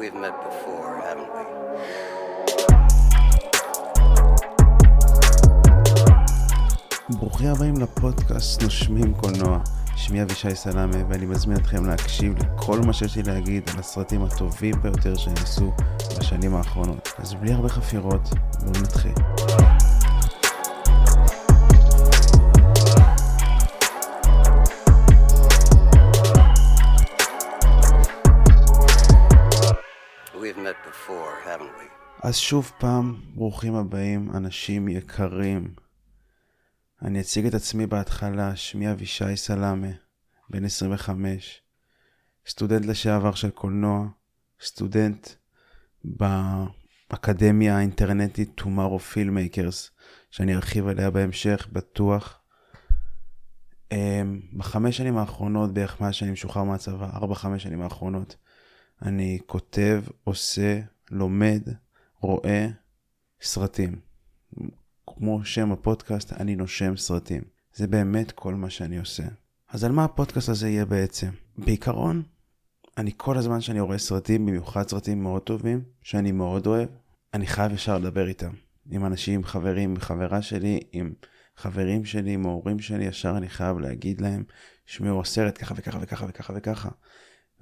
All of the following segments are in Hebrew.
We've met before, haven't we? ברוכים הבאים לפודקאסט נושמים קולנוע. שמי אבישי סלאמה ואני מזמין אתכם להקשיב לכל מה שיש לי להגיד על הסרטים הטובים ביותר שנעשו בשנים האחרונות. אז בלי הרבה חפירות, בואו נתחיל. אז שוב פעם, ברוכים הבאים, אנשים יקרים. אני אציג את עצמי בהתחלה, שמי אבישי סלאמה, בן 25, סטודנט לשעבר של קולנוע, סטודנט באקדמיה האינטרנטית Tomorrow Filmmakers, שאני ארחיב עליה בהמשך, בטוח. אמ, בחמש שנים האחרונות, בערך מאז שאני משוחרר מהצבא, ארבע-חמש שנים האחרונות, אני כותב, עושה, לומד, רואה סרטים. כמו שם הפודקאסט, אני נושם סרטים. זה באמת כל מה שאני עושה. אז על מה הפודקאסט הזה יהיה בעצם? בעיקרון, אני כל הזמן שאני רואה סרטים, במיוחד סרטים מאוד טובים, שאני מאוד אוהב, אני חייב ישר לדבר איתם. עם אנשים, חברים, חברה שלי, עם חברים שלי, עם ההורים שלי, ישר אני חייב להגיד להם, שמעו הסרט ככה וככה וככה וככה וככה.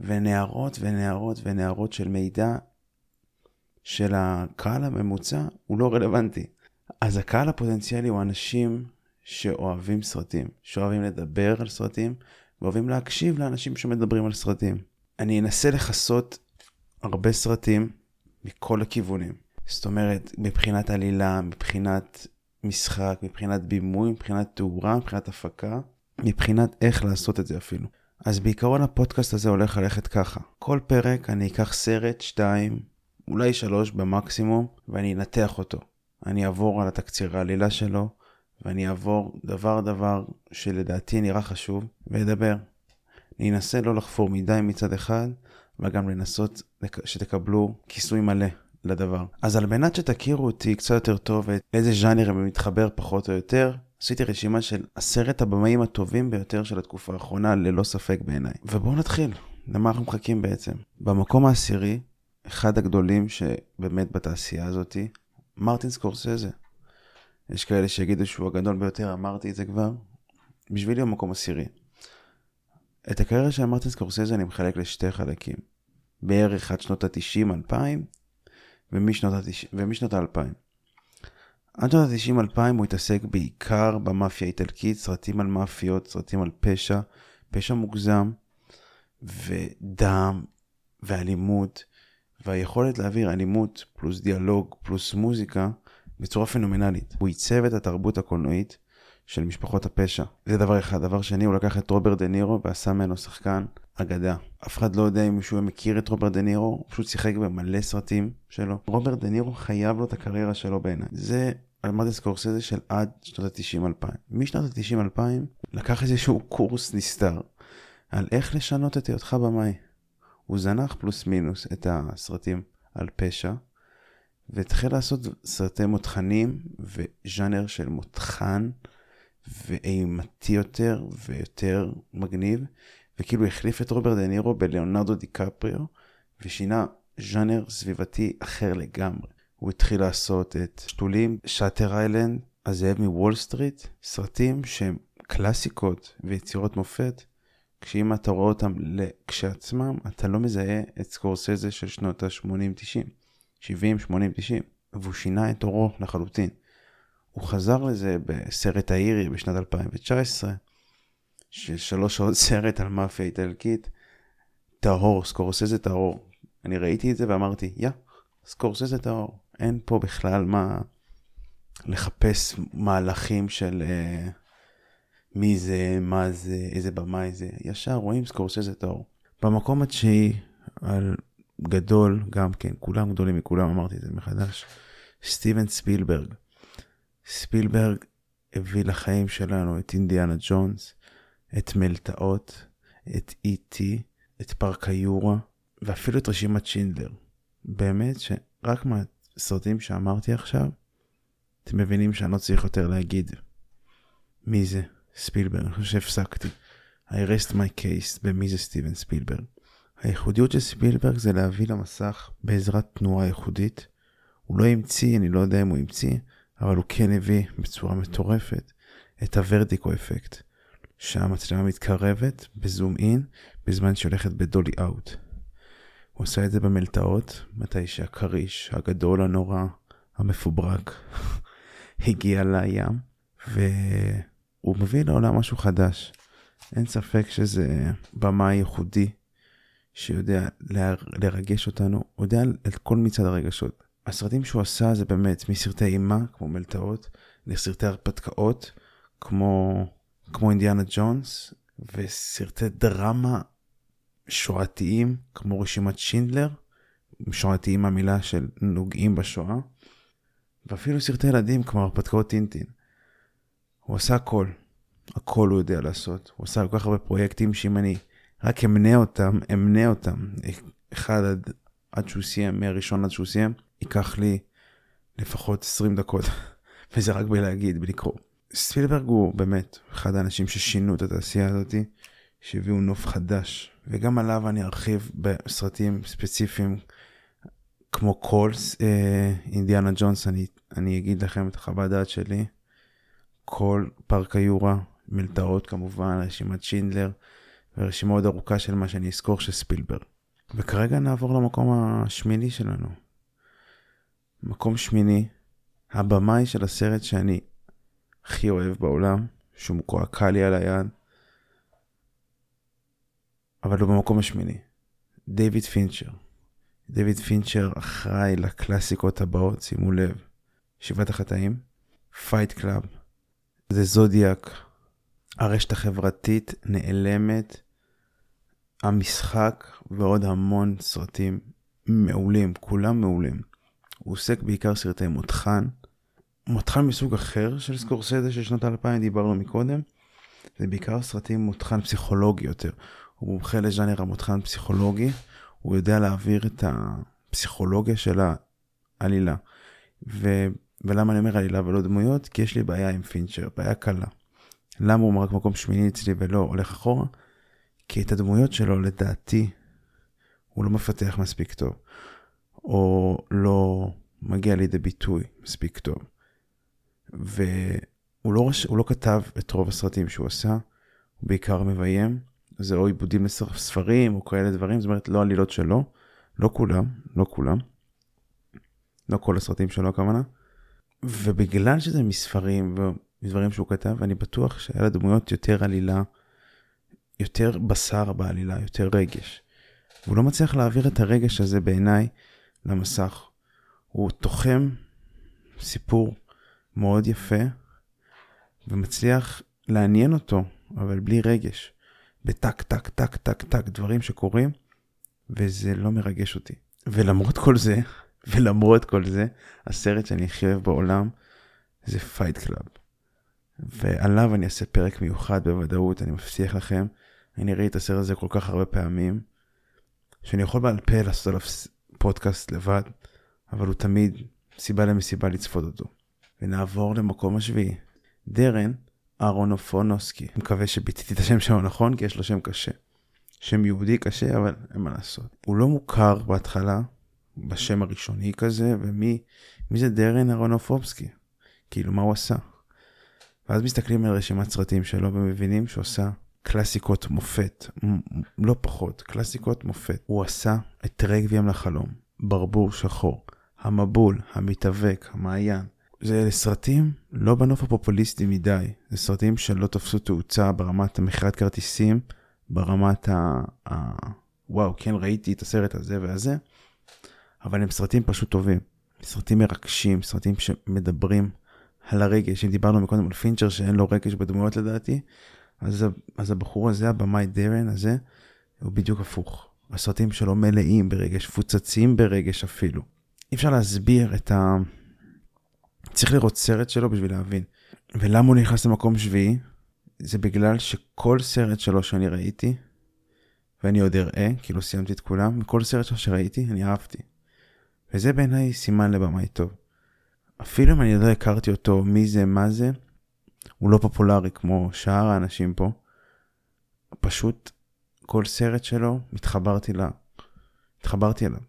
ונערות ונערות ונערות של מידע של הקהל הממוצע הוא לא רלוונטי. אז הקהל הפוטנציאלי הוא אנשים שאוהבים סרטים, שאוהבים לדבר על סרטים, ואוהבים להקשיב לאנשים שמדברים על סרטים. אני אנסה לכסות הרבה סרטים מכל הכיוונים. זאת אומרת, מבחינת עלילה, מבחינת משחק, מבחינת בימוי, מבחינת תאורה, מבחינת הפקה, מבחינת איך לעשות את זה אפילו. אז בעיקרון הפודקאסט הזה הולך ללכת ככה. כל פרק אני אקח סרט, שתיים, אולי שלוש במקסימום, ואני אנתח אותו. אני אעבור על התקציר העלילה שלו, ואני אעבור דבר דבר שלדעתי נראה חשוב, ואדבר. אני אנסה לא לחפור מדי מצד אחד, וגם לנסות שתקבלו כיסוי מלא לדבר. אז על מנת שתכירו אותי קצת יותר טוב ואיזה ז'אנר אני מתחבר פחות או יותר, עשיתי רשימה של עשרת הבמאים הטובים ביותר של התקופה האחרונה, ללא ספק בעיניי. ובואו נתחיל, למה אנחנו מחכים בעצם? במקום העשירי, אחד הגדולים שבאמת בתעשייה הזאתי, מרטין סקורסזה. יש כאלה שיגידו שהוא הגדול ביותר, אמרתי את זה כבר. בשבילי הוא מקום עשירי. את הקריירה של מרטין סקורסזה אני מחלק לשתי חלקים. בערך עד שנות ה-90-2000 ומשנות ה-2000. עד שנות ה-90-2000 הוא התעסק בעיקר במאפיה האיטלקית, סרטים על מאפיות, סרטים על פשע, פשע מוגזם, ודם, ואלימות, והיכולת להעביר אלימות פלוס דיאלוג פלוס מוזיקה בצורה פנומנלית. הוא עיצב את התרבות הקולנועית של משפחות הפשע. זה דבר אחד. דבר שני, הוא לקח את רוברט דה נירו ועשה ממנו שחקן אגדה. אף אחד לא יודע אם מישהו מכיר את רוברט דה נירו, הוא פשוט שיחק במלא סרטים שלו. רוברט דה נירו חייב לו את הקריירה שלו בעיניי. זה על מרטין סקורסזה של עד שנות ה-90-2000. משנות ה-90-2000 לקח איזשהו קורס נסתר על איך לשנות את היותך במאי. הוא זנח פלוס מינוס את הסרטים על פשע, והתחיל לעשות סרטי מותחנים וז'אנר של מותחן ואמיתי יותר ויותר מגניב, וכאילו החליף את רוברט דנירו בליאונרדו דיקפריו, ושינה ז'אנר סביבתי אחר לגמרי. הוא התחיל לעשות את שתולים, Shutter Island, הזאב מוול סטריט, סרטים שהם קלאסיקות ויצירות מופת, כשאם אתה רואה אותם כשלעצמם, אתה לא מזהה את סקורסזה של שנות ה-80-90, 70, 80, 90, והוא שינה את אורו לחלוטין. הוא חזר לזה בסרט האירי בשנת 2019, של שלוש שעות סרט על מאפיה איטלקית, טהור, סקורסזה טהור. אני ראיתי את זה ואמרתי, יא, סקורסזה טהור. אין פה בכלל מה לחפש מהלכים של... Uh, מי זה, מה זה, איזה במאי זה, ישר רואים סקורסזה טהור. במקום התשיעי, על גדול גם כן, כולם גדולים מכולם, אמרתי את זה מחדש, סטיבן ספילברג. ספילברג הביא לחיים שלנו את אינדיאנה ג'ונס, את מלטעות, את איטי, e את פארק היורה, ואפילו את רשימת שינדלר. באמת שרק מהסרטים שאמרתי עכשיו, אתם מבינים שאני לא צריך יותר להגיד מי זה. ספילברג, אני חושב שהפסקתי. I rest my case במי זה סטיבן ספילברג. הייחודיות של ספילברג זה להביא למסך בעזרת תנועה ייחודית. הוא לא המציא, אני לא יודע אם הוא המציא, אבל הוא כן הביא בצורה מטורפת את הוורטיקו אפקט, שהמצלמה מתקרבת בזום אין בזמן שהיא הולכת בדולי אאוט. הוא עושה את זה במלטעות, מתי שהכריש הגדול הנורא המפוברק הגיע לים, והוא מביא לעולם משהו חדש. אין ספק שזה במה ייחודי שיודע לרגש אותנו, הוא יודע את כל מצעד הרגשות. הסרטים שהוא עשה זה באמת מסרטי אימה, כמו מלטעות, לסרטי הרפתקאות, כמו, כמו אינדיאנה ג'ונס, וסרטי דרמה שואתיים, כמו רשימת שינדלר, שואתיים המילה של נוגעים בשואה, ואפילו סרטי ילדים כמו הרפתקאות טינטין. הוא עשה הכל, הכל הוא יודע לעשות. הוא עשה כל כך הרבה פרויקטים שאם אני רק אמנה אותם, אמנה אותם, אחד עד, עד שהוא סיים, מהראשון עד שהוא סיים, ייקח לי לפחות 20 דקות, וזה רק בלהגיד, בלקרוא. ספילברג הוא באמת אחד האנשים ששינו את התעשייה הזאתי, שהביאו נוף חדש, וגם עליו אני ארחיב בסרטים ספציפיים, כמו קולס, אה, אינדיאנה ג'ונס, אני, אני אגיד לכם את חוות דעת שלי. כל פארק היורה, מלטעות כמובן, רשימת שינדלר, ורשימה עוד ארוכה של מה שאני אזכור של ספילברג. וכרגע נעבור למקום השמיני שלנו. מקום שמיני, הבמאי של הסרט שאני הכי אוהב בעולם, שהוא מקועקע לי על היד, אבל הוא במקום השמיני. דיוויד פינצ'ר. דיוויד פינצ'ר אחראי לקלאסיקות הבאות, שימו לב. שבעת החטאים, Fight Club, זה זודיאק, הרשת החברתית, נעלמת, המשחק ועוד המון סרטים מעולים, כולם מעולים. הוא עוסק בעיקר סרטי מותחן, מותחן מסוג אחר של סקורסזה של שנות האלפיים, דיברנו מקודם. זה בעיקר סרטים מותחן פסיכולוגי יותר. הוא מומחה לז'אנר המותחן פסיכולוגי, הוא יודע להעביר את הפסיכולוגיה של העלילה. ו... ולמה אני אומר עלילה ולא דמויות? כי יש לי בעיה עם פינצ'ר, בעיה קלה. למה הוא רק מקום שמיני אצלי ולא הולך אחורה? כי את הדמויות שלו, לדעתי, הוא לא מפתח מספיק טוב, או לא מגיע לידי ביטוי מספיק טוב. והוא לא, רש... לא כתב את רוב הסרטים שהוא עשה, הוא בעיקר מביים, זה או עיבודים לספרים או כאלה דברים, זאת אומרת לא עלילות שלו, לא כולם, לא כולם, לא כל הסרטים שלו הכוונה. ובגלל שזה מספרים ודברים שהוא כתב, אני בטוח שהיה לדמויות יותר עלילה, יותר בשר בעלילה, יותר רגש. והוא לא מצליח להעביר את הרגש הזה בעיניי למסך. הוא תוחם סיפור מאוד יפה ומצליח לעניין אותו, אבל בלי רגש. בטק, טק, טק, טק, טק, דברים שקורים, וזה לא מרגש אותי. ולמרות כל זה, ולמרות כל זה, הסרט שאני הכי אוהב בעולם זה Fight Club. ועליו אני אעשה פרק מיוחד בוודאות, אני מבטיח לכם. אני ראיתי את הסרט הזה כל כך הרבה פעמים, שאני יכול בעל פה לעשות עליו פודקאסט לבד, אבל הוא תמיד סיבה למסיבה לצפות אותו. ונעבור למקום השביעי. דרן אהרונופונוסקי. מקווה שביטאתי את השם שלו נכון, כי יש לו שם קשה. שם יהודי קשה, אבל אין מה לעשות. הוא לא מוכר בהתחלה, בשם הראשוני כזה, ומי מי זה דרן אהרונופובסקי? כאילו, מה הוא עשה? ואז מסתכלים על רשימת סרטים שלו ומבינים שהוא עשה קלאסיקות מופת, לא פחות, קלאסיקות מופת. הוא עשה את רגבים לחלום, ברבור שחור, המבול, המתאבק, המעיין, זה סרטים לא בנוף הפופוליסטי מדי, זה סרטים שלא תפסו תאוצה ברמת המכירת כרטיסים, ברמת ה... ה... וואו, כן ראיתי את הסרט הזה והזה, אבל הם סרטים פשוט טובים. סרטים מרגשים, סרטים שמדברים על הרגש. אם דיברנו מקודם על פינצ'ר שאין לו רגש בדמויות לדעתי, אז, אז הבחור הזה, הבמאי דרן הזה, הוא בדיוק הפוך. הסרטים שלו מלאים ברגש, פוצצים ברגש אפילו. אי אפשר להסביר את ה... צריך לראות סרט שלו בשביל להבין. ולמה הוא נכנס למקום שביעי? זה בגלל שכל סרט שלו שאני ראיתי, ואני עוד אראה, כאילו סיימתי את כולם, וכל סרט שלו שראיתי, אני אהבתי. וזה בעיניי סימן לבמאי טוב. אפילו אם אני לא הכרתי אותו, מי זה, מה זה, הוא לא פופולרי כמו שאר האנשים פה. פשוט כל סרט שלו, התחברתי לה, התחברתי אליו.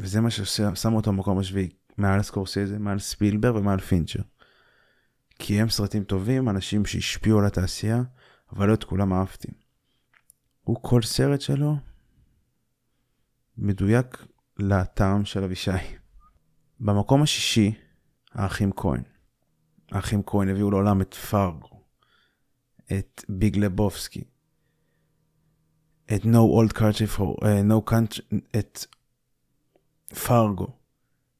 וזה מה ששם אותו במקום השביעי, מעל סקורסזה, מעל ספילבר ומעל פינצ'ר. כי הם סרטים טובים, אנשים שהשפיעו על התעשייה, אבל לא את כולם אהבתי. הוא כל סרט שלו מדויק לטעם של אבישי. במקום השישי, האחים כהן. האחים כהן הביאו לעולם את פארגו, את ביג לבובסקי, את No Old Country for, uh, No Country, את פארגו,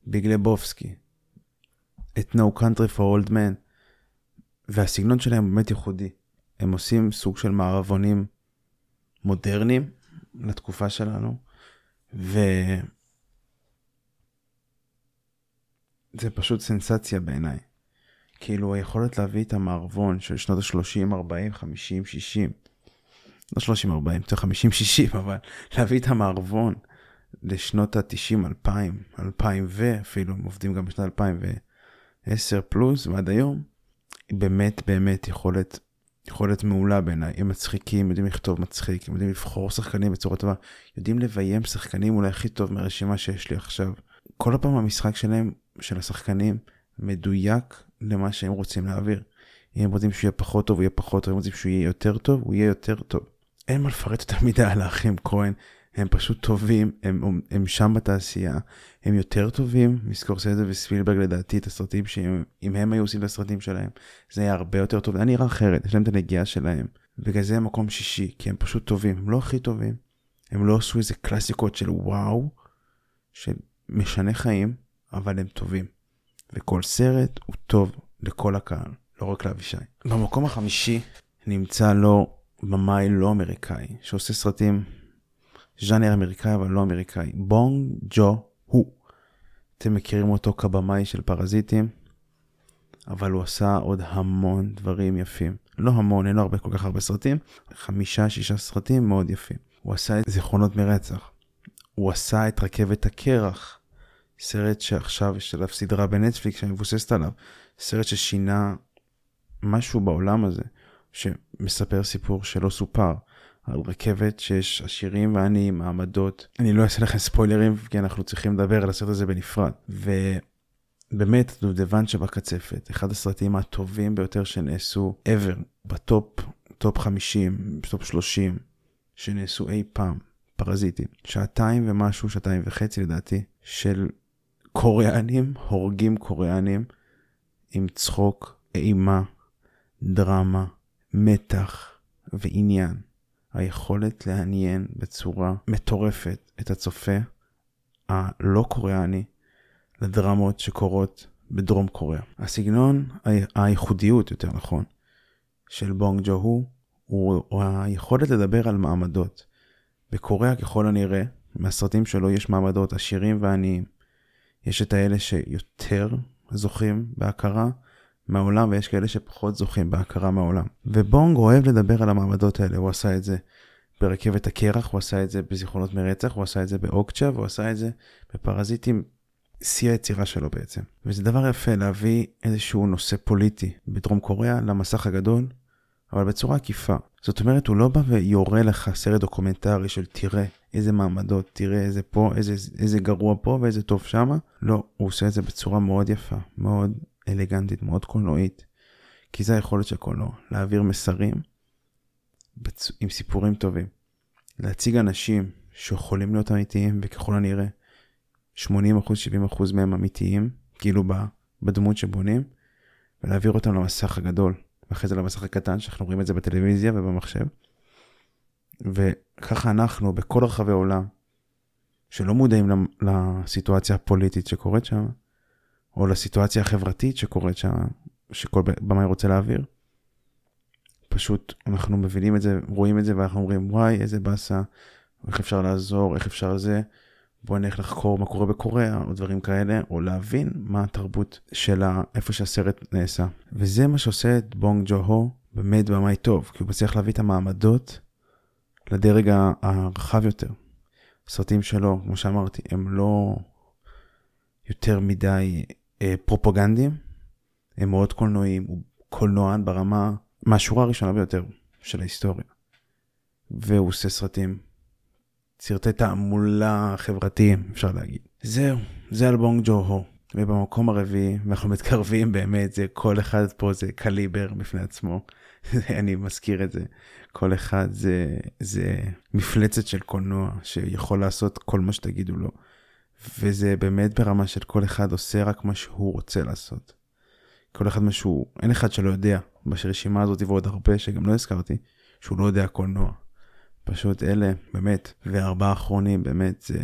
ביג לבובסקי, את No Country for Old Man, והסגנון שלהם באמת ייחודי. הם עושים סוג של מערבונים מודרניים לתקופה שלנו, ו... זה פשוט סנסציה בעיניי. כאילו היכולת להביא את המערבון של שנות ה-30, 40, 50, 60, לא 30, 40, יותר 50, 60, אבל להביא את המערבון לשנות ה-90, 2000, 2000 ואפילו, הם עובדים גם בשנת 2010 פלוס ועד היום, באמת באמת יכולת, יכולת מעולה בעיניי. הם מצחיקים, יודעים לכתוב מצחיק, הם יודעים לבחור שחקנים בצורה טובה, יודעים לביים שחקנים אולי הכי טוב מהרשימה שיש לי עכשיו. כל הפעם המשחק שלהם, של השחקנים, מדויק למה שהם רוצים להעביר. אם הם רוצים שהוא יהיה פחות טוב, הוא יהיה פחות טוב, אם הם רוצים שהוא יהיה יותר טוב, הוא יהיה יותר טוב. אין מה לפרט יותר מדי על האחים כהן, הם פשוט טובים, הם, הם, שם בתעשייה, הם יותר טובים מסקורסזה וספילברג לדעתי את הסרטים שאם הם היו עושים את הסרטים שלהם, זה היה הרבה יותר טוב, זה נראה אחרת, יש להם את הנגיעה שלהם. בגלל זה הם מקום שישי, כי הם פשוט טובים, הם לא הכי טובים, הם לא עשו איזה קלאסיקות של וואו, שמשנה חיים, אבל הם טובים. וכל סרט הוא טוב לכל הקהל, לא רק לאבישי. במקום החמישי נמצא לו במאי לא אמריקאי, שעושה סרטים ז'אנר אמריקאי אבל לא אמריקאי, בונג ג'ו הוא. אתם מכירים אותו כבמאי של פרזיטים, אבל הוא עשה עוד המון דברים יפים. לא המון, אין לו הרבה כל כך הרבה סרטים, חמישה, שישה סרטים מאוד יפים. הוא עשה את זיכרונות מרצח. הוא עשה את רכבת הקרח, סרט שעכשיו יש עליו סדרה בנטפליקס שמבוססת עליו. סרט ששינה משהו בעולם הזה, שמספר סיפור שלא סופר. על רכבת שיש עשירים ועניים, מעמדות. אני לא אעשה לכם ספוילרים, כי אנחנו צריכים לדבר על הסרט הזה בנפרד. ובאמת, דובדבן שבקצפת, אחד הסרטים הטובים ביותר שנעשו ever, בטופ, טופ 50, טופ 30, שנעשו אי פעם, פרזיטים. שעתיים ומשהו, שעתיים וחצי לדעתי, של קוריאנים, הורגים קוריאנים, עם צחוק, אימה, דרמה, מתח ועניין. היכולת לעניין בצורה מטורפת את הצופה הלא קוריאני לדרמות שקורות בדרום קוריאה. הסגנון, הייחודיות יותר נכון, של בונג ג'ו הוא, הוא היכולת לדבר על מעמדות. בקוריאה ככל הנראה, מהסרטים שלו יש מעמדות עשירים ועניים. יש את האלה שיותר זוכים בהכרה, מהעולם ויש כאלה שפחות זוכים בהכרה מהעולם. ובונג אוהב לדבר על המעמדות האלה, הוא עשה את זה ברכבת הקרח, הוא עשה את זה בזיכרונות מרצח, הוא עשה את זה באוקצ'ה, והוא עשה את זה בפרזיטים, שיא היצירה שלו בעצם. וזה דבר יפה להביא איזשהו נושא פוליטי בדרום קוריאה למסך הגדול, אבל בצורה עקיפה. זאת אומרת, הוא לא בא ויורה לך סרט דוקומנטרי של תראה איזה מעמדות, תראה איזה פה, איזה, איזה גרוע פה ואיזה טוב שמה. לא, הוא עושה את זה בצורה מאוד יפה, מאוד אלגנטית, מאוד קולנועית, כי זה היכולת של קולנוע, להעביר מסרים בצ... עם סיפורים טובים. להציג אנשים שיכולים להיות אמיתיים, וככל הנראה 80%, 70% מהם אמיתיים, כאילו בדמות שבונים, ולהעביר אותם למסך הגדול, ואחרי זה למסך הקטן, שאנחנו רואים את זה בטלוויזיה ובמחשב. וככה אנחנו, בכל רחבי העולם, שלא מודעים לסיטואציה הפוליטית שקורית שם, או לסיטואציה החברתית שקורית שם, שכל במאי רוצה להעביר. פשוט אנחנו מבינים את זה, רואים את זה ואנחנו אומרים וואי איזה באסה, איך אפשר לעזור, איך אפשר זה, בוא נלך לחקור מה קורה בקוריאה או דברים כאלה, או להבין מה התרבות של איפה שהסרט נעשה. וזה מה שעושה את בונג ג'ו הו באמת במאי טוב, כי הוא מצליח להביא את המעמדות לדרג הרחב יותר. הסרטים שלו, כמו שאמרתי, הם לא יותר מדי אה, פרופגנדים, הם מאוד קולנועיים, הוא קולנוען ברמה, מהשורה הראשונה ביותר של ההיסטוריה. והוא עושה סרטים. סרטי תעמולה חברתיים, אפשר להגיד. זהו, זה על בונג ג'ו הו. ובמקום הרביעי, ואנחנו מתקרבים באמת, זה כל אחד פה זה קליבר בפני עצמו. אני מזכיר את זה. כל אחד זה, זה מפלצת של קולנוע שיכול לעשות כל מה שתגידו לו. וזה באמת ברמה של כל אחד עושה רק מה שהוא רוצה לעשות. כל אחד משהו, אין אחד שלא יודע ברשימה הזאת ועוד הרבה שגם לא הזכרתי, שהוא לא יודע קולנוע. פשוט אלה, באמת, וארבעה אחרונים, באמת, זה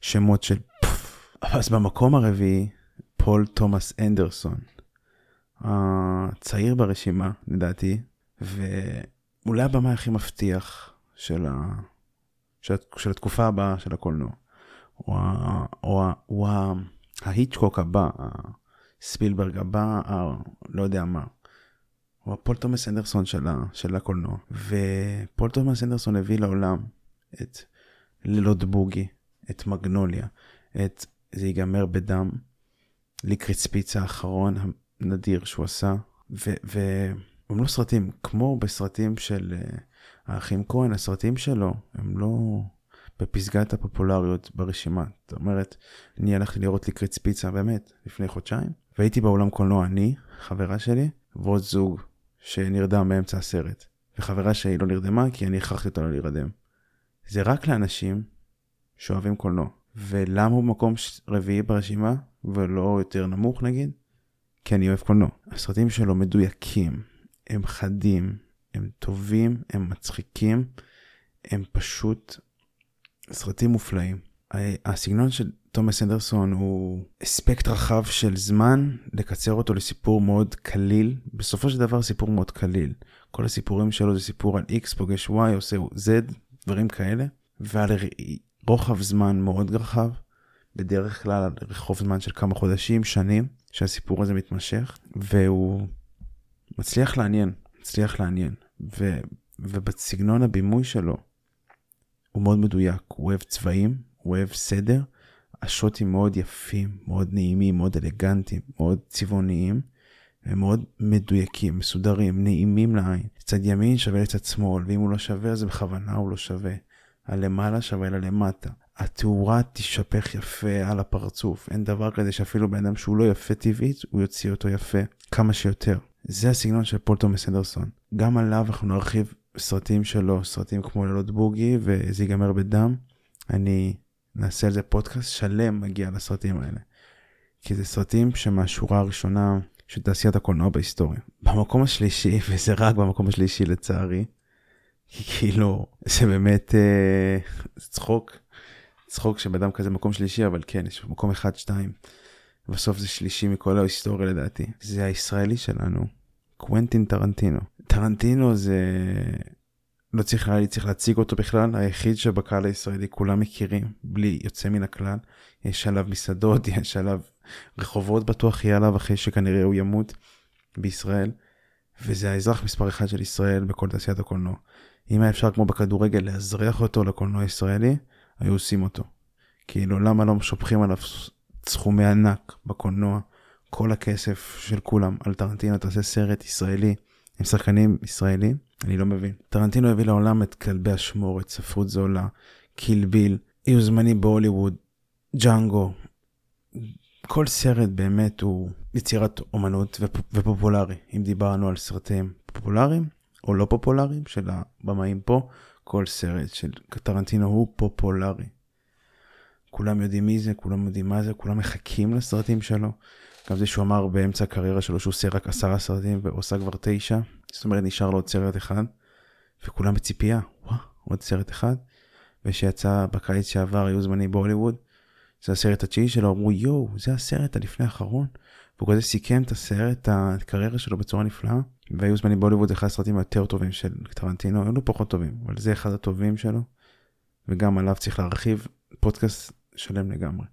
שמות של פוף. אז במקום הרביעי, פול תומאס אנדרסון, הצעיר ברשימה, לדעתי, ואולי הבמאי הכי מבטיח של, ה... של, של התקופה הבאה של הקולנוע. או, ה... או, ה... או ה... ההיטקוק הבא, הספילברג הבא, ה... לא יודע מה. הוא הפול תומאס אנדרסון של, ה... של הקולנוע. ופול תומאס אנדרסון הביא לעולם את לילות בוגי, את מגנוליה, את זה ייגמר בדם, ליקריט ספיץ האחרון הנדיר שהוא עשה, והם לא סרטים, כמו בסרטים של uh, האחים כהן, הסרטים שלו הם לא בפסגת הפופולריות ברשימה. זאת אומרת, אני הלכתי לראות ליקריט ספיצה באמת לפני חודשיים, והייתי באולם קולנוע אני, חברה שלי, ועוד זוג שנרדם באמצע הסרט. וחברה שלי לא נרדמה כי אני הכרחתי אותה לא להירדם. זה רק לאנשים שאוהבים קולנוע. ולמה הוא במקום רביעי ברשימה ולא יותר נמוך נגיד? כי אני אוהב קולנוע. הסרטים שלו מדויקים, הם חדים, הם טובים, הם מצחיקים, הם פשוט סרטים מופלאים. הסגנון של תומאס אנדרסון הוא אספקט רחב של זמן לקצר אותו לסיפור מאוד קליל. בסופו של דבר סיפור מאוד קליל. כל הסיפורים שלו זה סיפור על X פוגש Y עושה Z, דברים כאלה. ועל רוחב זמן מאוד רחב, בדרך כלל על רחוב זמן של כמה חודשים, שנים, שהסיפור הזה מתמשך, והוא מצליח לעניין, מצליח לעניין. ו, ובסגנון הבימוי שלו, הוא מאוד מדויק, הוא אוהב צבעים, הוא אוהב סדר, השוטים מאוד יפים, מאוד נעימים, מאוד אלגנטיים, מאוד צבעוניים, הם מאוד מדויקים, מסודרים, נעימים לעין. צד ימין שווה לצד שמאל, ואם הוא לא שווה אז בכוונה הוא לא שווה. הלמעלה שווה ללמטה. התאורה תישפך יפה על הפרצוף. אין דבר כזה שאפילו בן אדם שהוא לא יפה טבעית, הוא יוציא אותו יפה כמה שיותר. זה הסגנון של פול תומס אנדרסון. גם עליו אנחנו נרחיב סרטים שלו, סרטים כמו לילות בוגי וזה ייגמר בדם. אני נעשה על זה פודקאסט שלם מגיע לסרטים האלה. כי זה סרטים שמהשורה הראשונה של תעשיית הקולנוע בהיסטוריה. במקום השלישי, וזה רק במקום השלישי לצערי, כי כאילו, זה באמת אה, צחוק, צחוק שבן אדם כזה מקום שלישי, אבל כן, יש מקום אחד, שתיים. בסוף זה שלישי מכל ההיסטוריה לדעתי. זה הישראלי שלנו, קוונטין טרנטינו. טרנטינו זה... לא צריך, לי צריך להציג אותו בכלל, היחיד שבקהל הישראלי כולם מכירים, בלי יוצא מן הכלל. יש עליו מסעדות, יש עליו רחובות בטוח יהיה עליו אחרי שכנראה הוא ימות בישראל. וזה האזרח מספר אחד של ישראל בכל תעשיית הקולנוע. אם היה אפשר כמו בכדורגל לאזרח אותו לקולנוע הישראלי, היו עושים אותו. כאילו למה לא שופכים עליו סכומי ענק בקולנוע, כל הכסף של כולם על טרנטינו תעשה סרט ישראלי עם שחקנים ישראלים? אני לא מבין. טרנטינו הביא לעולם את כלבי אשמורת, ספרות זולה, קילביל, אי זמני בהוליווד, ג'אנגו. כל סרט באמת הוא יצירת אומנות ופ... ופופולרי. אם דיברנו על סרטים פופולריים, או לא פופולריים של הבמאים פה, כל סרט של טרנטינו הוא פופולרי. כולם יודעים מי זה, כולם יודעים מה זה, כולם מחכים לסרטים שלו. גם זה שהוא אמר באמצע הקריירה שלו שהוא עושה רק עשרה סרטים ועושה כבר תשע, זאת אומרת נשאר לו עוד סרט אחד, וכולם בציפייה, וואו, עוד סרט אחד. ושיצא בקיץ שעבר היו זמנים בהוליווד, זה הסרט התשיעי שלו, אמרו יואו, זה הסרט הלפני האחרון. והוא כזה סיכם את הסרט, את הקריירה שלו בצורה נפלאה. והיו זמנים בהוליווד, זה אחד הסרטים היותר טובים של טרנטינו, היו לו פחות טובים, אבל זה אחד הטובים שלו. וגם עליו צריך להרחיב פודקאסט שלם לגמרי.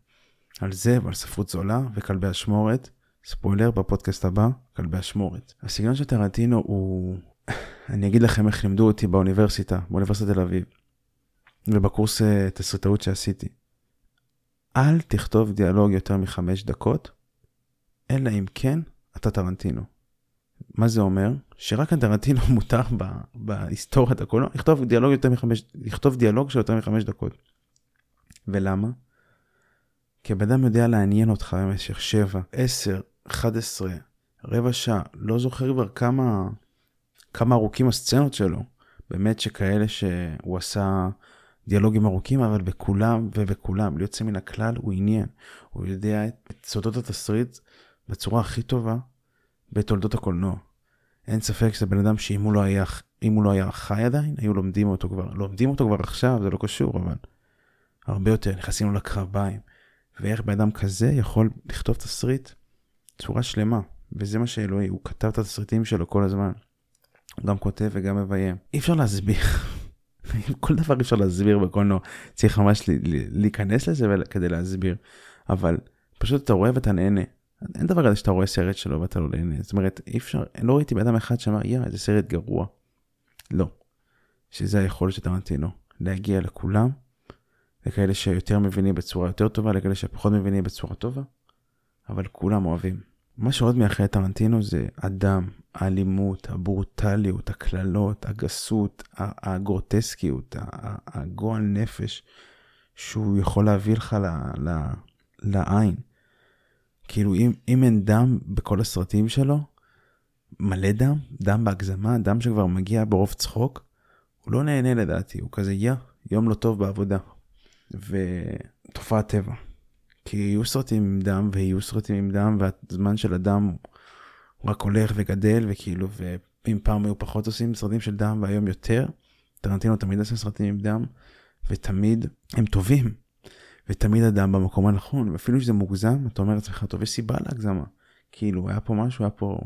על זה ועל ספרות זולה וכלבי אשמורת. ספוילר בפודקאסט הבא, כלבי אשמורת. הסגנון של טרנטינו הוא... אני אגיד לכם איך לימדו אותי באוניברסיטה, באוניברסיטת תל אביב. ובקורס אה, תסריטאות שעשיתי. אל תכתוב דיאלוג יותר מחמש דקות, אלא אם כן אתה טרנטינו. מה זה אומר? שרק הטרנטינו מותר ב, בהיסטוריית הקולנוע לכתוב דיאלוג מחמש, לכתוב דיאלוג של יותר מחמש דקות. ולמה? כי הבן אדם יודע לעניין אותך במשך 7, 10, 11, רבע שעה, לא זוכר כבר כמה, כמה ארוכים הסצנות שלו. באמת שכאלה שהוא עשה דיאלוגים ארוכים, אבל בכולם ובכולם, בלי יוצא מן הכלל, הוא עניין. הוא יודע את סודות התסריט בצורה הכי טובה בתולדות הקולנוע. אין ספק שזה בן אדם שאם הוא לא היה, אם הוא לא היה חי עדיין, היו לומדים אותו כבר. לומדים אותו כבר עכשיו, זה לא קשור, אבל הרבה יותר, נכנסים לו לקרביים. ואיך בן אדם כזה יכול לכתוב תסריט צורה שלמה. וזה מה שאלוהי, הוא כתב את התסריטים שלו כל הזמן. הוא גם כותב וגם מביים. אי אפשר להסביר. כל דבר אי אפשר להסביר בקולנוע. צריך ממש להיכנס לזה כדי להסביר. אבל פשוט אתה רואה ואתה נהנה. אין דבר כזה שאתה רואה סרט שלו ואתה לא נהנה. זאת אומרת, אי אפשר, לא ראיתי בן אדם אחד שאמר, יא, איזה סרט גרוע. לא. שזה היכולת של טרנטינו. להגיע לכולם, לכאלה שיותר מבינים בצורה יותר טובה, לכאלה שפחות מבינים בצורה טובה, אבל כולם אוהבים. מה שעוד מייחד טרנטינו זה הדם, האלימות, הברוטליות, הקללות, הגסות, הגרוטסקיות, הגועל נפש שהוא יכול להביא לך ל, ל, לעין. כאילו אם, אם אין דם בכל הסרטים שלו, מלא דם, דם בהגזמה, דם שכבר מגיע ברוב צחוק, הוא לא נהנה לדעתי, הוא כזה יא, יום לא טוב בעבודה. ותופעת טבע. כי יהיו סרטים עם דם ויהיו סרטים עם דם והזמן של הדם הוא רק הולך וגדל וכאילו ואם פעם היו פחות עושים סרטים של דם והיום יותר. טרנטינו תמיד עושה סרטים עם דם ותמיד הם טובים. ותמיד הדם במקום הנכון ואפילו שזה מוגזם אתה אומר לעצמך טוב יש סיבה להגזמה. כאילו היה פה משהו היה פה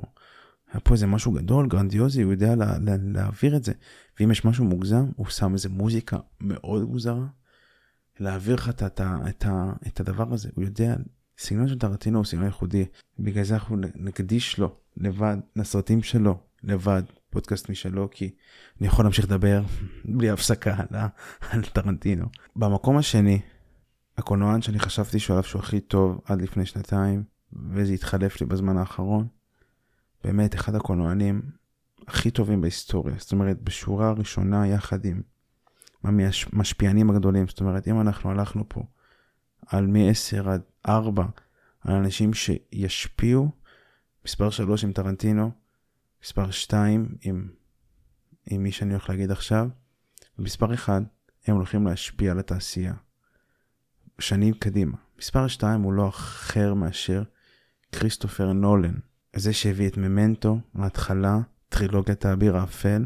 היה פה איזה משהו גדול גרנדיוזי הוא יודע לה, לה, להעביר את זה ואם יש משהו מוגזם הוא שם איזה מוזיקה מאוד מוזרה להעביר לך את, את, את, את הדבר הזה. הוא יודע, סגנון של טרנטינו הוא סגנון ייחודי, בגלל זה אנחנו נקדיש לו לבד, לסרטים שלו לבד, פודקאסט משלו, כי אני יכול להמשיך לדבר בלי הפסקה על, על טרנטינו. במקום השני, הקולנוען שאני חשבתי שהוא עליו שהוא הכי טוב עד לפני שנתיים, וזה התחלף לי בזמן האחרון, באמת אחד הקולנוענים הכי טובים בהיסטוריה. זאת אומרת, בשורה הראשונה יחד עם מהמשפיענים הגדולים. זאת אומרת, אם אנחנו הלכנו פה על מ-10 עד 4, על אנשים שישפיעו, מספר 3 עם טרנטינו, מספר 2 עם, עם מי שאני הולך להגיד עכשיו, ומספר 1, הם הולכים להשפיע על התעשייה. שנים קדימה. מספר 2 הוא לא אחר מאשר כריסטופר נולן, זה שהביא את ממנטו, ההתחלה, טרילוגיית האביר האפל,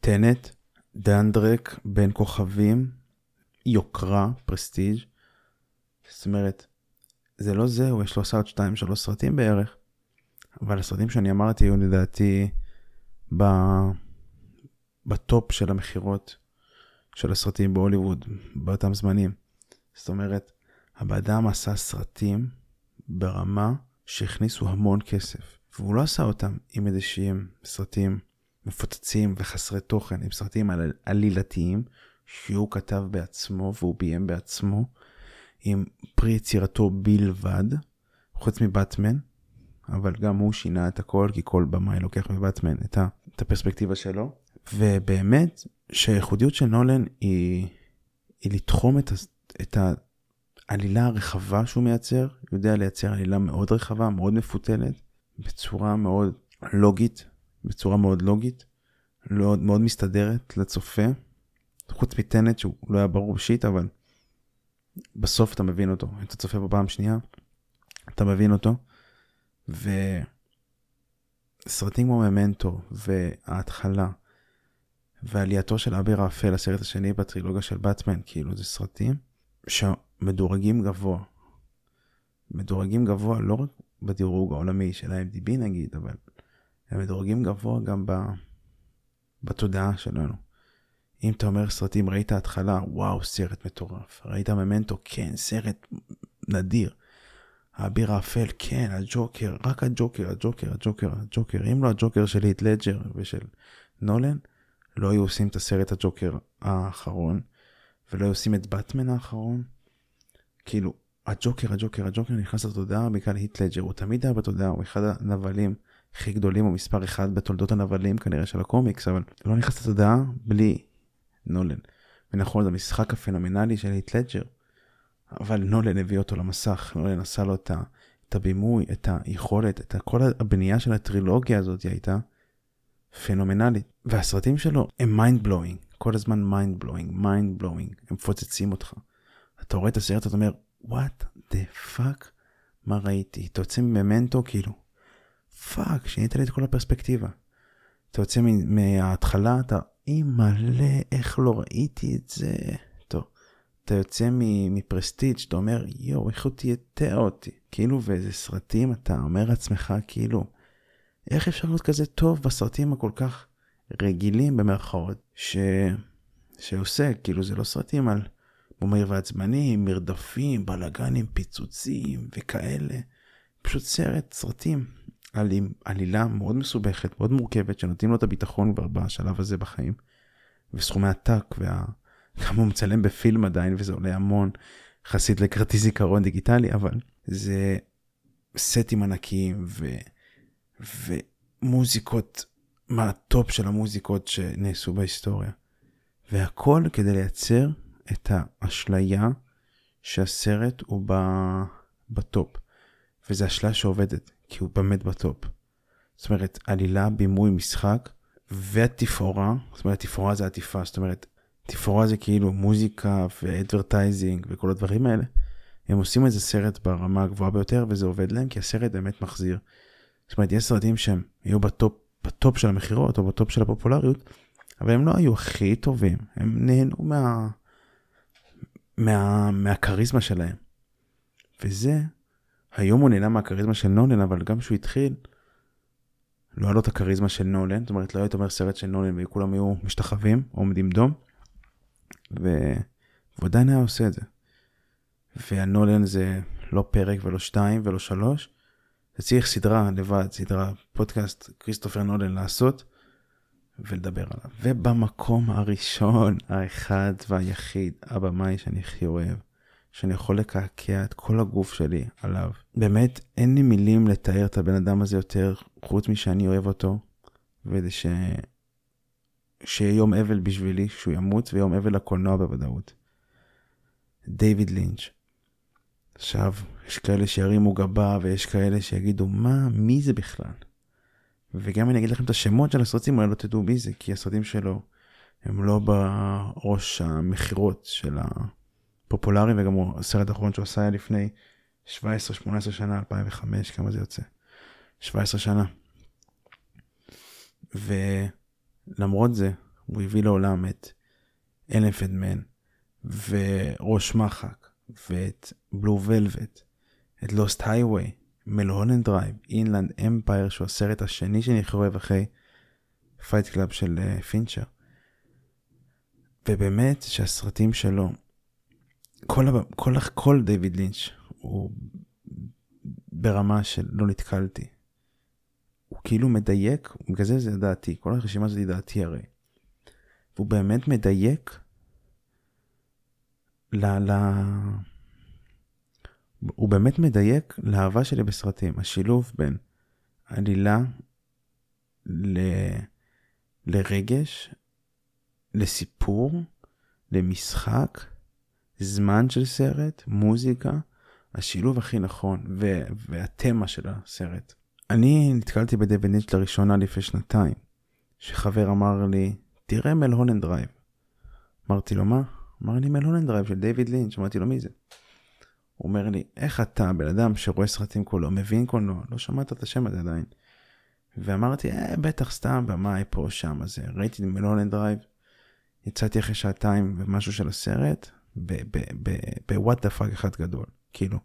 טנט, דנקרק בין כוכבים, יוקרה, Prestige. זאת אומרת, זה לא זהו, יש לו שתיים, שלוש סרטים בערך. אבל הסרטים שאני אמרתי היו לדעתי ב... בטופ של המכירות של הסרטים בהוליווד באותם זמנים. זאת אומרת, הבן אדם עשה סרטים ברמה שהכניסו המון כסף, והוא לא עשה אותם עם איזה שהם סרטים מפוצצים וחסרי תוכן, עם סרטים על, עלילתיים, שהוא כתב בעצמו והוא ביים בעצמו, עם פרי יצירתו בלבד, חוץ מבטמן, אבל גם הוא שינה את הכל, כי כל במאי לוקח מבטמן את, ה, את הפרספקטיבה שלו. ובאמת, שהייחודיות של נולן היא, היא לתחום את, את העלילה הרחבה שהוא מייצר, הוא יודע לייצר עלילה מאוד רחבה, מאוד מפותלת, בצורה מאוד לוגית, בצורה מאוד לוגית, מאוד, מאוד מסתדרת לצופה, חוץ מטנט שהוא לא היה ברור שיט, אבל בסוף אתה מבין אותו. אם אתה צופה בפעם שנייה, אתה מבין אותו. וסרטים כמו ממנטו, וההתחלה, ועלייתו של אביר האפל, הסרט השני בטרילוגיה של באטמן, כאילו זה סרטים שמדורגים גבוה. מדורגים גבוה לא רק בדירוג העולמי של ה-IMDB נגיד, אבל הם מדורגים גבוה גם ב... בתודעה שלנו. אם אתה אומר סרטים, ראית התחלה, וואו, סרט מטורף. ראית ממנטו, כן, סרט נדיר. האביר האפל, כן, הג'וקר, רק הג'וקר, הג'וקר, הג'וקר, הג'וקר. אם לא הג'וקר של הית' לדג'ר ושל נולן, לא היו עושים את הסרט הג'וקר האחרון, ולא היו עושים את באטמן האחרון. כאילו, הג'וקר, הג'וקר, הג'וקר נכנס לתודעה בגלל היט לג'ר, הוא תמיד היה בתודעה, הוא אחד הנבלים הכי גדולים, הוא מספר אחד בתולדות הנבלים כנראה של הקומיקס, אבל לא נכנס לתודעה בלי נולן. ונכון, זה המשחק הפנומנלי של היט לג'ר, אבל נולן הביא אותו למסך, נולן עשה לו את, ה, את הבימוי, את היכולת, את כל הבנייה של הטרילוגיה הזאת הייתה פנומנלית. והסרטים שלו הם mind blowing, כל הזמן mind blowing, mind blowing, הם מפוצצים אותך. אתה רואה את הסרט, אתה אומר, what the fuck, מה ראיתי? אתה יוצא ממנטו, כאילו, fuck, שינית לי את כל הפרספקטיבה. אתה יוצא מההתחלה, אתה, מלא, איך לא ראיתי את זה. טוב, אתה יוצא מ-Prestige, אתה אומר, יואו, איך הוא תייתר אותי. כאילו, ואיזה סרטים, אתה אומר לעצמך, כאילו, איך אפשר להיות כזה טוב בסרטים הכל כך רגילים במרכאות, ש... שעושה, כאילו, זה לא סרטים על בומר ועצבנים, מרדפים, בלאגנים, פיצוצים וכאלה. פשוט סרט, סרטים על עלילה מאוד מסובכת, מאוד מורכבת, שנותנים לו את הביטחון כבר בשלב הזה בחיים. וסכומי עתק, וה... גם הוא מצלם בפילם עדיין, וזה עולה המון, יחסית לכרטיס זיכרון דיגיטלי, אבל זה סטים ענקיים, ו... ומוזיקות מהטופ של המוזיקות שנעשו בהיסטוריה. והכל כדי לייצר את האשליה שהסרט הוא ב... בטופ. וזו אשליה שעובדת, כי הוא באמת בטופ. זאת אומרת, עלילה, בימוי, משחק, והתפאורה, זאת אומרת, תפאורה זה עטיפה, זאת אומרת, תפאורה זה כאילו מוזיקה ו-advertising וכל הדברים האלה. הם עושים איזה סרט ברמה הגבוהה ביותר וזה עובד להם כי הסרט באמת מחזיר. זאת אומרת, יש סרטים שהם היו בטופ, בטופ של המכירות או בטופ של הפופולריות, אבל הם לא היו הכי טובים, הם נהנו מה... מה... מהכריזמה שלהם. וזה היום הוא נהנה מהכריזמה של נולן, אבל גם כשהוא התחיל, לא היה לו את הכריזמה של נולן, זאת אומרת, לא היית אומר סרט של נולן וכולם היו משתחווים עומדים דום, ו... והוא עדיין היה עושה את זה. והנולן זה לא פרק ולא שתיים ולא שלוש, זה צריך סדרה לבד, סדרה, פודקאסט, כריסטופר נולן לעשות ולדבר עליו. ובמקום הראשון, האחד והיחיד, הבמאי שאני הכי אוהב, שאני יכול לקעקע את כל הגוף שלי עליו. באמת, אין לי מילים לתאר את הבן אדם הזה יותר, חוץ משאני אוהב אותו, וזה ש... שיהיה יום אבל בשבילי, שהוא ימות, ויום אבל לקולנוע בוודאות. דיוויד לינץ'. עכשיו, יש כאלה שירימו גבה, ויש כאלה שיגידו, מה, מי זה בכלל? וגם אני אגיד לכם את השמות של הסרטים, אולי לא תדעו מי זה, כי הסרטים שלו הם לא בראש המכירות של ה... פופולרי וגם הוא הסרט האחרון שהוא עשה היה לפני 17-18 שנה, 2005, כמה זה יוצא? 17 שנה. ולמרות זה, הוא הביא לעולם את Elephant Man, וראש מחק, ואת Blue Velvet, את Lost Highway, Mulholland Drive, Inland Empire, שהוא הסרט השני שאני אוהב אחרי Fight Club של אה, פינצ'ר. ובאמת שהסרטים שלו כל, כל, כל דיוויד לינץ' הוא ברמה של לא נתקלתי. הוא כאילו מדייק, בגלל זה זה דעתי, כל הרשימה הזאת היא דעתי הרי. והוא באמת מדייק ל... ל... הוא באמת מדייק לאהבה שלי בסרטים. השילוב בין עלילה ל... לרגש, לסיפור, למשחק, זמן של סרט, מוזיקה, השילוב הכי נכון, ו- והתמה של הסרט. אני נתקלתי בדייוויד לינץ' לראשונה לפני שנתיים, שחבר אמר לי, תראה Mulholland Drive. אמרתי לו, מה? אמר לי Mulholland Drive של דייוויד לינץ', אמרתי לו, מי זה? הוא אומר לי, איך אתה, בן אדם שרואה סרטים כולו, מבין קולנוע, לא שמעת את השם הזה עדיין. ואמרתי, אה, בטח סתם במאי פה, שם, אז ראיתי Mulholland Drive, יצאתי אחרי שעתיים ומשהו של הסרט, ב-what the fuck אחד גדול. כאילו,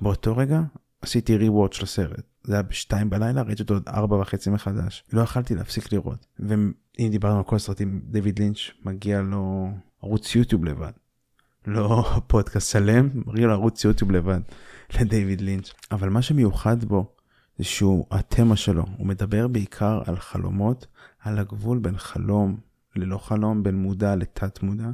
באותו רגע עשיתי rewatch לסרט. זה היה בשתיים בלילה, ראיתי אותו עד ארבע וחצי מחדש. לא יכלתי להפסיק לראות. ואם דיברנו על כל הסרטים, דיוויד לינץ' מגיע לו ערוץ יוטיוב לבד. לא פודקאסט שלם, מגיע לו ערוץ יוטיוב לבד לדיוויד לינץ'. אבל מה שמיוחד בו זה שהוא, התמה שלו, הוא מדבר בעיקר על חלומות, על הגבול בין חלום ללא חלום, בין מודע לתת מודע.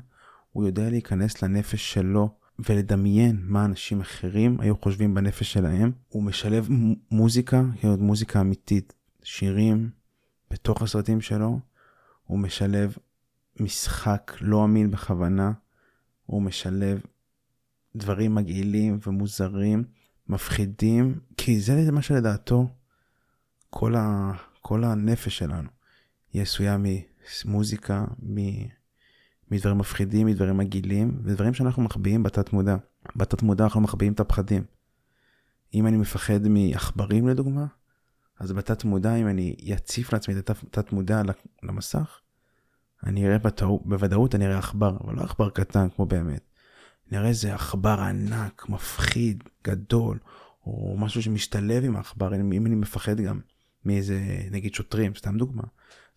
הוא יודע להיכנס לנפש שלו ולדמיין מה אנשים אחרים היו חושבים בנפש שלהם. הוא משלב מוזיקה, מוזיקה אמיתית שירים בתוך הסרטים שלו, הוא משלב משחק לא אמין בכוונה, הוא משלב דברים מגעילים ומוזרים, מפחידים, כי זה מה שלדעתו כל, ה, כל הנפש שלנו. היא עשויה ממוזיקה, מדברים מפחידים, מדברים מגעילים, ודברים שאנחנו מחביאים בתת מודע. בתת מודע אנחנו מחביאים את הפחדים. אם אני מפחד מעכברים לדוגמה, אז בתת מודע, אם אני אציף לעצמי את התת מודע למסך, אני אראה בתאו, בוודאות אני אראה עכבר, אבל לא עכבר קטן כמו באמת. אני אראה איזה עכבר ענק, מפחיד, גדול, או משהו שמשתלב עם העכבר, אם אני מפחד גם מאיזה, נגיד שוטרים, סתם דוגמה.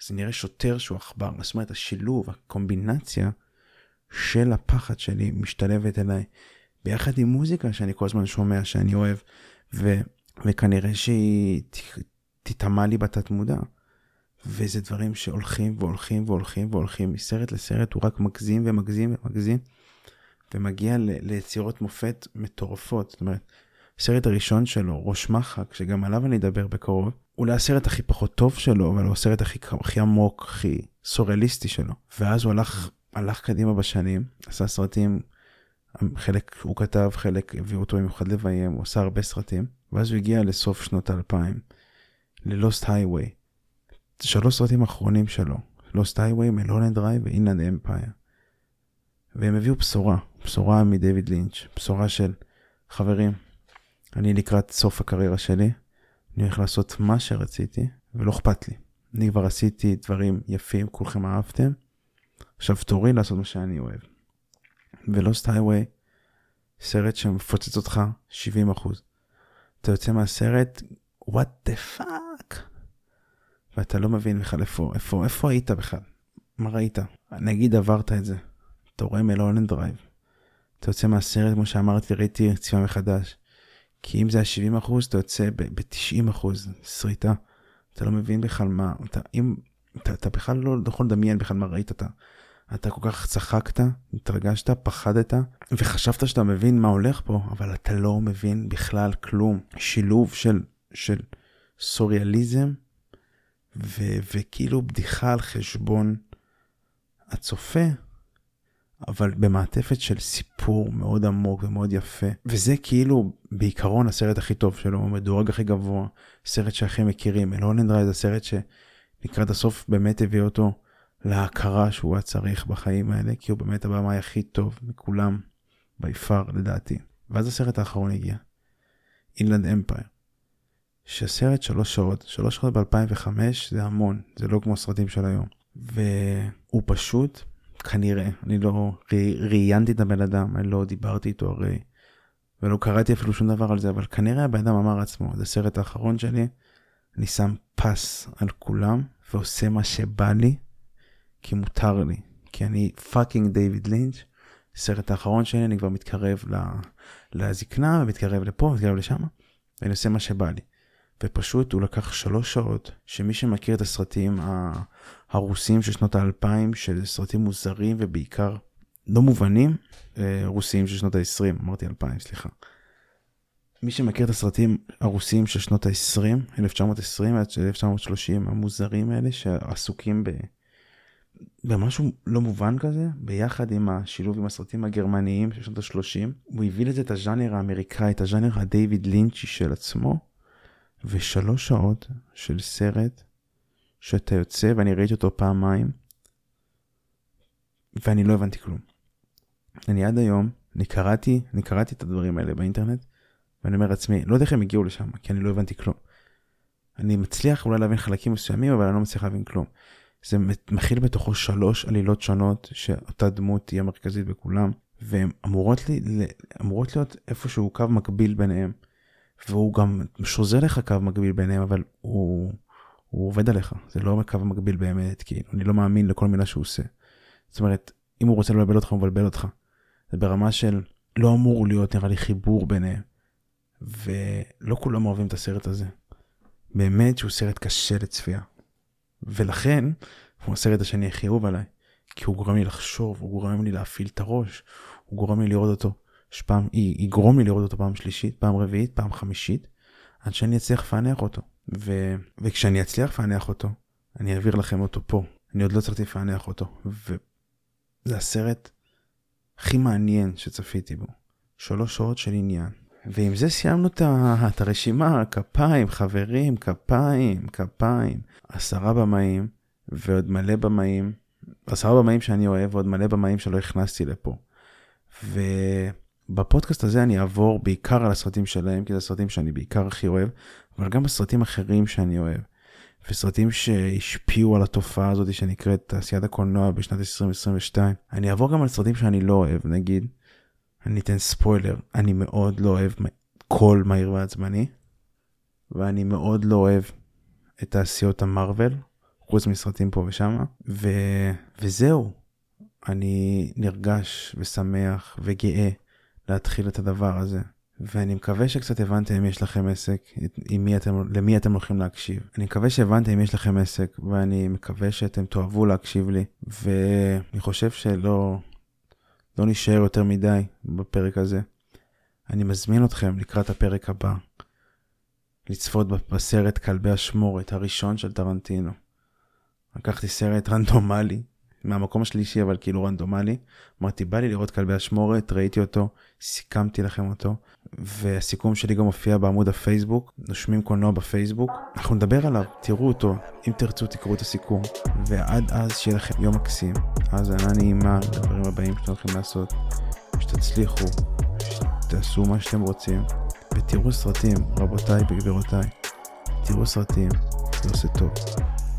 אז אני אראה שוטר שהוא עכבר, זאת אומרת השילוב, הקומבינציה של הפחד שלי משתלבת אליי, ביחד עם מוזיקה שאני כל הזמן שומע, שאני אוהב, ו, וכנראה שהיא תטמע לי בתת מודע. וזה דברים שהולכים והולכים והולכים והולכים מסרט לסרט, הוא רק מגזים ומגזים ומגזים, ומגיע ל- ליצירות מופת מטורפות. זאת אומרת, הסרט הראשון שלו, ראש מחק, שגם עליו אני אדבר בקרוב, אולי הסרט הכי פחות טוב שלו, אבל הוא הסרט הכי, הכי עמוק, הכי סוריאליסטי שלו. ואז הוא הלך, הלך קדימה בשנים, עשה סרטים, חלק הוא כתב, חלק הביאו אותו במיוחד לביים, הוא עשה הרבה סרטים, ואז הוא הגיע לסוף שנות האלפיים, ל-Lost Highway. שלוש סרטים אחרונים שלו, Lost Highway, Mulholland Drive ו-Inland Empire. והם הביאו בשורה, בשורה מדייוויד לינץ', בשורה של חברים, אני לקראת סוף הקריירה שלי, אני הולך לעשות מה שרציתי, ולא אכפת לי. אני כבר עשיתי דברים יפים, כולכם אהבתם, עכשיו תורי לעשות מה שאני אוהב. ו-Lost Highway, סרט שמפוצץ אותך 70%. אתה יוצא מהסרט, what the fuck? ואתה לא מבין בכלל איפה, איפה, איפה היית בכלל? מה ראית? נגיד עברת את זה. אתה רואה Mulholland Drive. אתה יוצא מהסרט, כמו שאמרתי, ראיתי צפייה מחדש. כי אם זה היה 70 אתה יוצא ב-90 שריטה. אתה לא מבין בכלל מה, אתה, אם, אתה, אתה בכלל לא יכול לדמיין בכלל מה ראית אתה. אתה כל כך צחקת, התרגשת, פחדת, וחשבת שאתה מבין מה הולך פה, אבל אתה לא מבין בכלל כלום. שילוב של, של סוריאליזם, ו, וכאילו בדיחה על חשבון הצופה, אבל במעטפת של סיפור מאוד עמוק ומאוד יפה. וזה כאילו בעיקרון הסרט הכי טוב שלו, המדורג הכי גבוה, סרט שהכי מכירים. אלוננדרייד זה סרט שלקראת הסוף באמת הביא אותו להכרה שהוא היה צריך בחיים האלה, כי הוא באמת הבמאי הכי טוב מכולם, ביפר לדעתי. ואז הסרט האחרון הגיע, אינלנד אמפייר. שסרט שלוש שעות, שלוש שעות ב-2005 זה המון, זה לא כמו סרטים של היום. והוא פשוט כנראה, אני לא ראיינתי את הבן אדם, אני לא דיברתי איתו הרי, ולא קראתי אפילו שום דבר על זה, אבל כנראה הבן אדם אמר עצמו, זה הסרט האחרון שלי, אני שם פס על כולם ועושה מה שבא לי, כי מותר לי, כי אני פאקינג דיוויד לינץ', הסרט האחרון שלי, אני כבר מתקרב לזקנה, ומתקרב לפה, ומתקרב לשם, ואני עושה מה שבא לי. ופשוט הוא לקח שלוש שעות, שמי שמכיר את הסרטים הרוסים של שנות האלפיים, של סרטים מוזרים ובעיקר לא מובנים, אה, רוסים של שנות ה-20, אמרתי אלפיים, סליחה. מי שמכיר את הסרטים הרוסים של שנות ה-20, 1920 עד 1930, המוזרים האלה, שעסוקים ב... במשהו לא מובן כזה, ביחד עם השילוב עם הסרטים הגרמניים של שנות ה-30, הוא הביא לזה את הז'אנר האמריקאי, את הז'אנר הדייוויד לינצ'י של עצמו, ושלוש שעות של סרט שאתה יוצא, ואני ראיתי אותו פעמיים, ואני לא הבנתי כלום. אני עד היום, אני קראתי, אני קראתי את הדברים האלה באינטרנט, ואני אומר לעצמי, לא יודע איך הם הגיעו לשם, כי אני לא הבנתי כלום. אני מצליח אולי להבין חלקים מסוימים, אבל אני לא מצליח להבין כלום. זה מכיל בתוכו שלוש עלילות שונות, שאותה דמות תהיה מרכזית בכולם, והן אמורות, לי, אמורות להיות איפשהו קו מקביל ביניהם. והוא גם שוזה לך קו מקביל ביניהם, אבל הוא, הוא עובד עליך, זה לא קו מקביל באמת, כי אני לא מאמין לכל מילה שהוא עושה. זאת אומרת, אם הוא רוצה לבלבל אותך, הוא מבלבל אותך. זה ברמה של לא אמור להיות נראה לי חיבור ביניהם. ולא כולם אוהבים את הסרט הזה. באמת שהוא סרט קשה לצפייה. ולכן, הוא הסרט השני הכי אהוב עליי. כי הוא גורם לי לחשוב, הוא גורם לי להפעיל את הראש, הוא גורם לי לראות אותו שפעם, יגרום לי לראות אותו פעם שלישית, פעם רביעית, פעם חמישית, עד שאני אצליח לפענח אותו. ו... וכשאני אצליח לפענח אותו, אני אעביר לכם אותו פה. אני עוד לא הצלחתי לפענח אותו. וזה הסרט הכי מעניין שצפיתי בו. שלוש שעות של עניין. ועם זה סיימנו את הרשימה, כפיים, חברים, כפיים, כפיים. עשרה במאים ועוד מלא במאים, עשרה במאים שאני אוהב ועוד מלא במאים שלא הכנסתי לפה. ובפודקאסט הזה אני אעבור בעיקר על הסרטים שלהם, כי זה הסרטים שאני בעיקר הכי אוהב, אבל גם בסרטים אחרים שאני אוהב. וסרטים שהשפיעו על התופעה הזאת שנקראת תעשיית הקולנוע בשנת 2022. אני אעבור גם על סרטים שאני לא אוהב, נגיד, אני אתן ספוילר, אני מאוד לא אוהב קול מהיר ועצבני, ואני מאוד לא אוהב את תעשיות המרוויל, חוץ מסרטים פה ושמה, ו... וזהו. אני נרגש ושמח וגאה להתחיל את הדבר הזה. ואני מקווה שקצת הבנתם אם יש לכם עסק, עם מי אתם, למי אתם הולכים להקשיב. אני מקווה שהבנתם אם יש לכם עסק, ואני מקווה שאתם תאהבו להקשיב לי, ואני חושב שלא לא נשאר יותר מדי בפרק הזה. אני מזמין אתכם לקראת הפרק הבא, לצפות בסרט כלבי אשמורת הראשון של טרנטינו. לקחתי סרט רנדומלי, מהמקום השלישי אבל כאילו רנדומלי. אמרתי בא לי לראות כלבי אשמורת, ראיתי אותו, סיכמתי לכם אותו, והסיכום שלי גם מופיע בעמוד הפייסבוק, נושמים קולנוע בפייסבוק. אנחנו נדבר עליו, תראו אותו, אם תרצו תקראו את הסיכום. ועד אז שיהיה לכם יום מקסים, האזנה נעימה לדברים הבאים שאתם הולכים לעשות, שתצליחו, שתעשו מה שאתם רוצים, ותראו סרטים, רבותיי וגבירותיי, תראו סרטים, זה עושה טוב.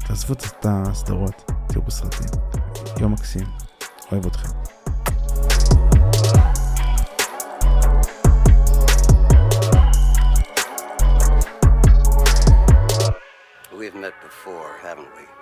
תעזבו את הסדרות, תראו סרטים. יום מקסים, אוהב אתכם. Met before, haven't we?